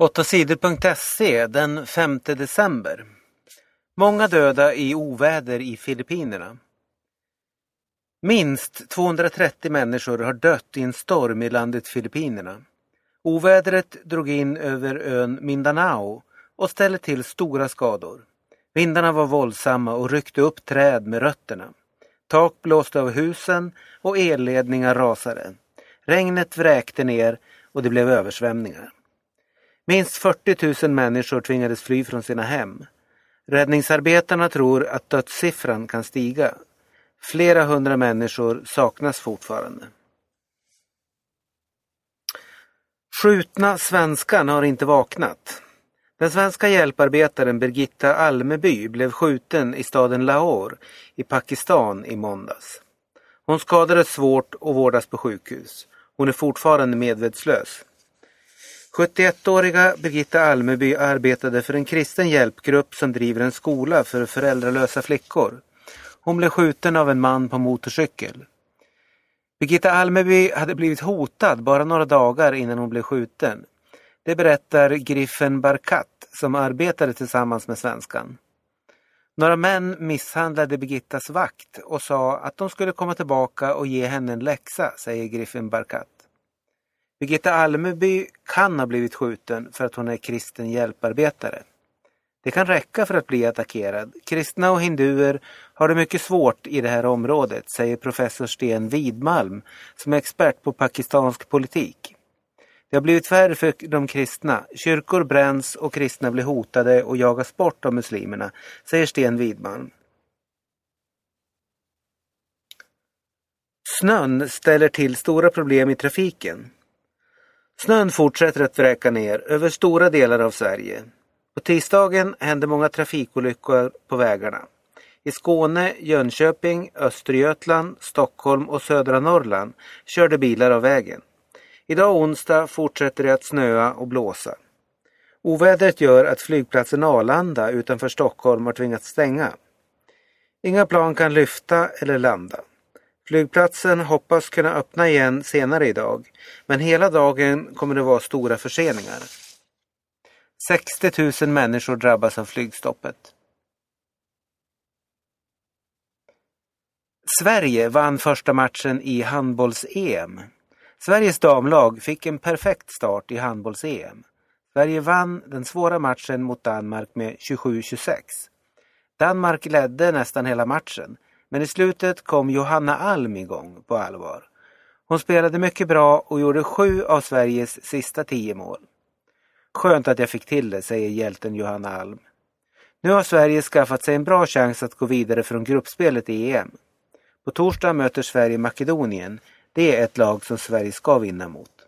8sidor.se den 5 december. Många döda i oväder i Filippinerna. Minst 230 människor har dött i en storm i landet Filippinerna. Ovädret drog in över ön Mindanao och ställde till stora skador. Vindarna var våldsamma och ryckte upp träd med rötterna. Tak blåste av husen och elledningar rasade. Regnet vräkte ner och det blev översvämningar. Minst 40 000 människor tvingades fly från sina hem. Räddningsarbetarna tror att dödssiffran kan stiga. Flera hundra människor saknas fortfarande. Skjutna svenskan har inte vaknat. Den svenska hjälparbetaren Birgitta Almeby blev skjuten i staden Lahore i Pakistan i måndags. Hon skadades svårt och vårdas på sjukhus. Hon är fortfarande medvetslös. 71-åriga Birgitta Almeby arbetade för en kristen hjälpgrupp som driver en skola för föräldralösa flickor. Hon blev skjuten av en man på motorcykel. Birgitta Almeby hade blivit hotad bara några dagar innan hon blev skjuten. Det berättar Griffen Barkat som arbetade tillsammans med svenskan. Några män misshandlade Birgittas vakt och sa att de skulle komma tillbaka och ge henne en läxa, säger Griffen Barkat. Birgitta Almeby kan ha blivit skjuten för att hon är kristen hjälparbetare. Det kan räcka för att bli attackerad. Kristna och hinduer har det mycket svårt i det här området, säger professor Sten Widmalm som är expert på pakistansk politik. Det har blivit värre för de kristna. Kyrkor bränns och kristna blir hotade och jagas bort av muslimerna, säger Sten Widmalm. Snön ställer till stora problem i trafiken. Snön fortsätter att vräka ner över stora delar av Sverige. På tisdagen hände många trafikolyckor på vägarna. I Skåne, Jönköping, Östergötland, Stockholm och södra Norrland körde bilar av vägen. Idag onsdag fortsätter det att snöa och blåsa. Ovädret gör att flygplatsen Arlanda utanför Stockholm har tvingats stänga. Inga plan kan lyfta eller landa. Flygplatsen hoppas kunna öppna igen senare idag, men hela dagen kommer det vara stora förseningar. 60 000 människor drabbas av flygstoppet. Sverige vann första matchen i handbolls-EM. Sveriges damlag fick en perfekt start i handbolls-EM. Sverige vann den svåra matchen mot Danmark med 27-26. Danmark ledde nästan hela matchen, men i slutet kom Johanna Alm igång på allvar. Hon spelade mycket bra och gjorde sju av Sveriges sista tio mål. Skönt att jag fick till det, säger hjälten Johanna Alm. Nu har Sverige skaffat sig en bra chans att gå vidare från gruppspelet i EM. På torsdag möter Sverige Makedonien. Det är ett lag som Sverige ska vinna mot.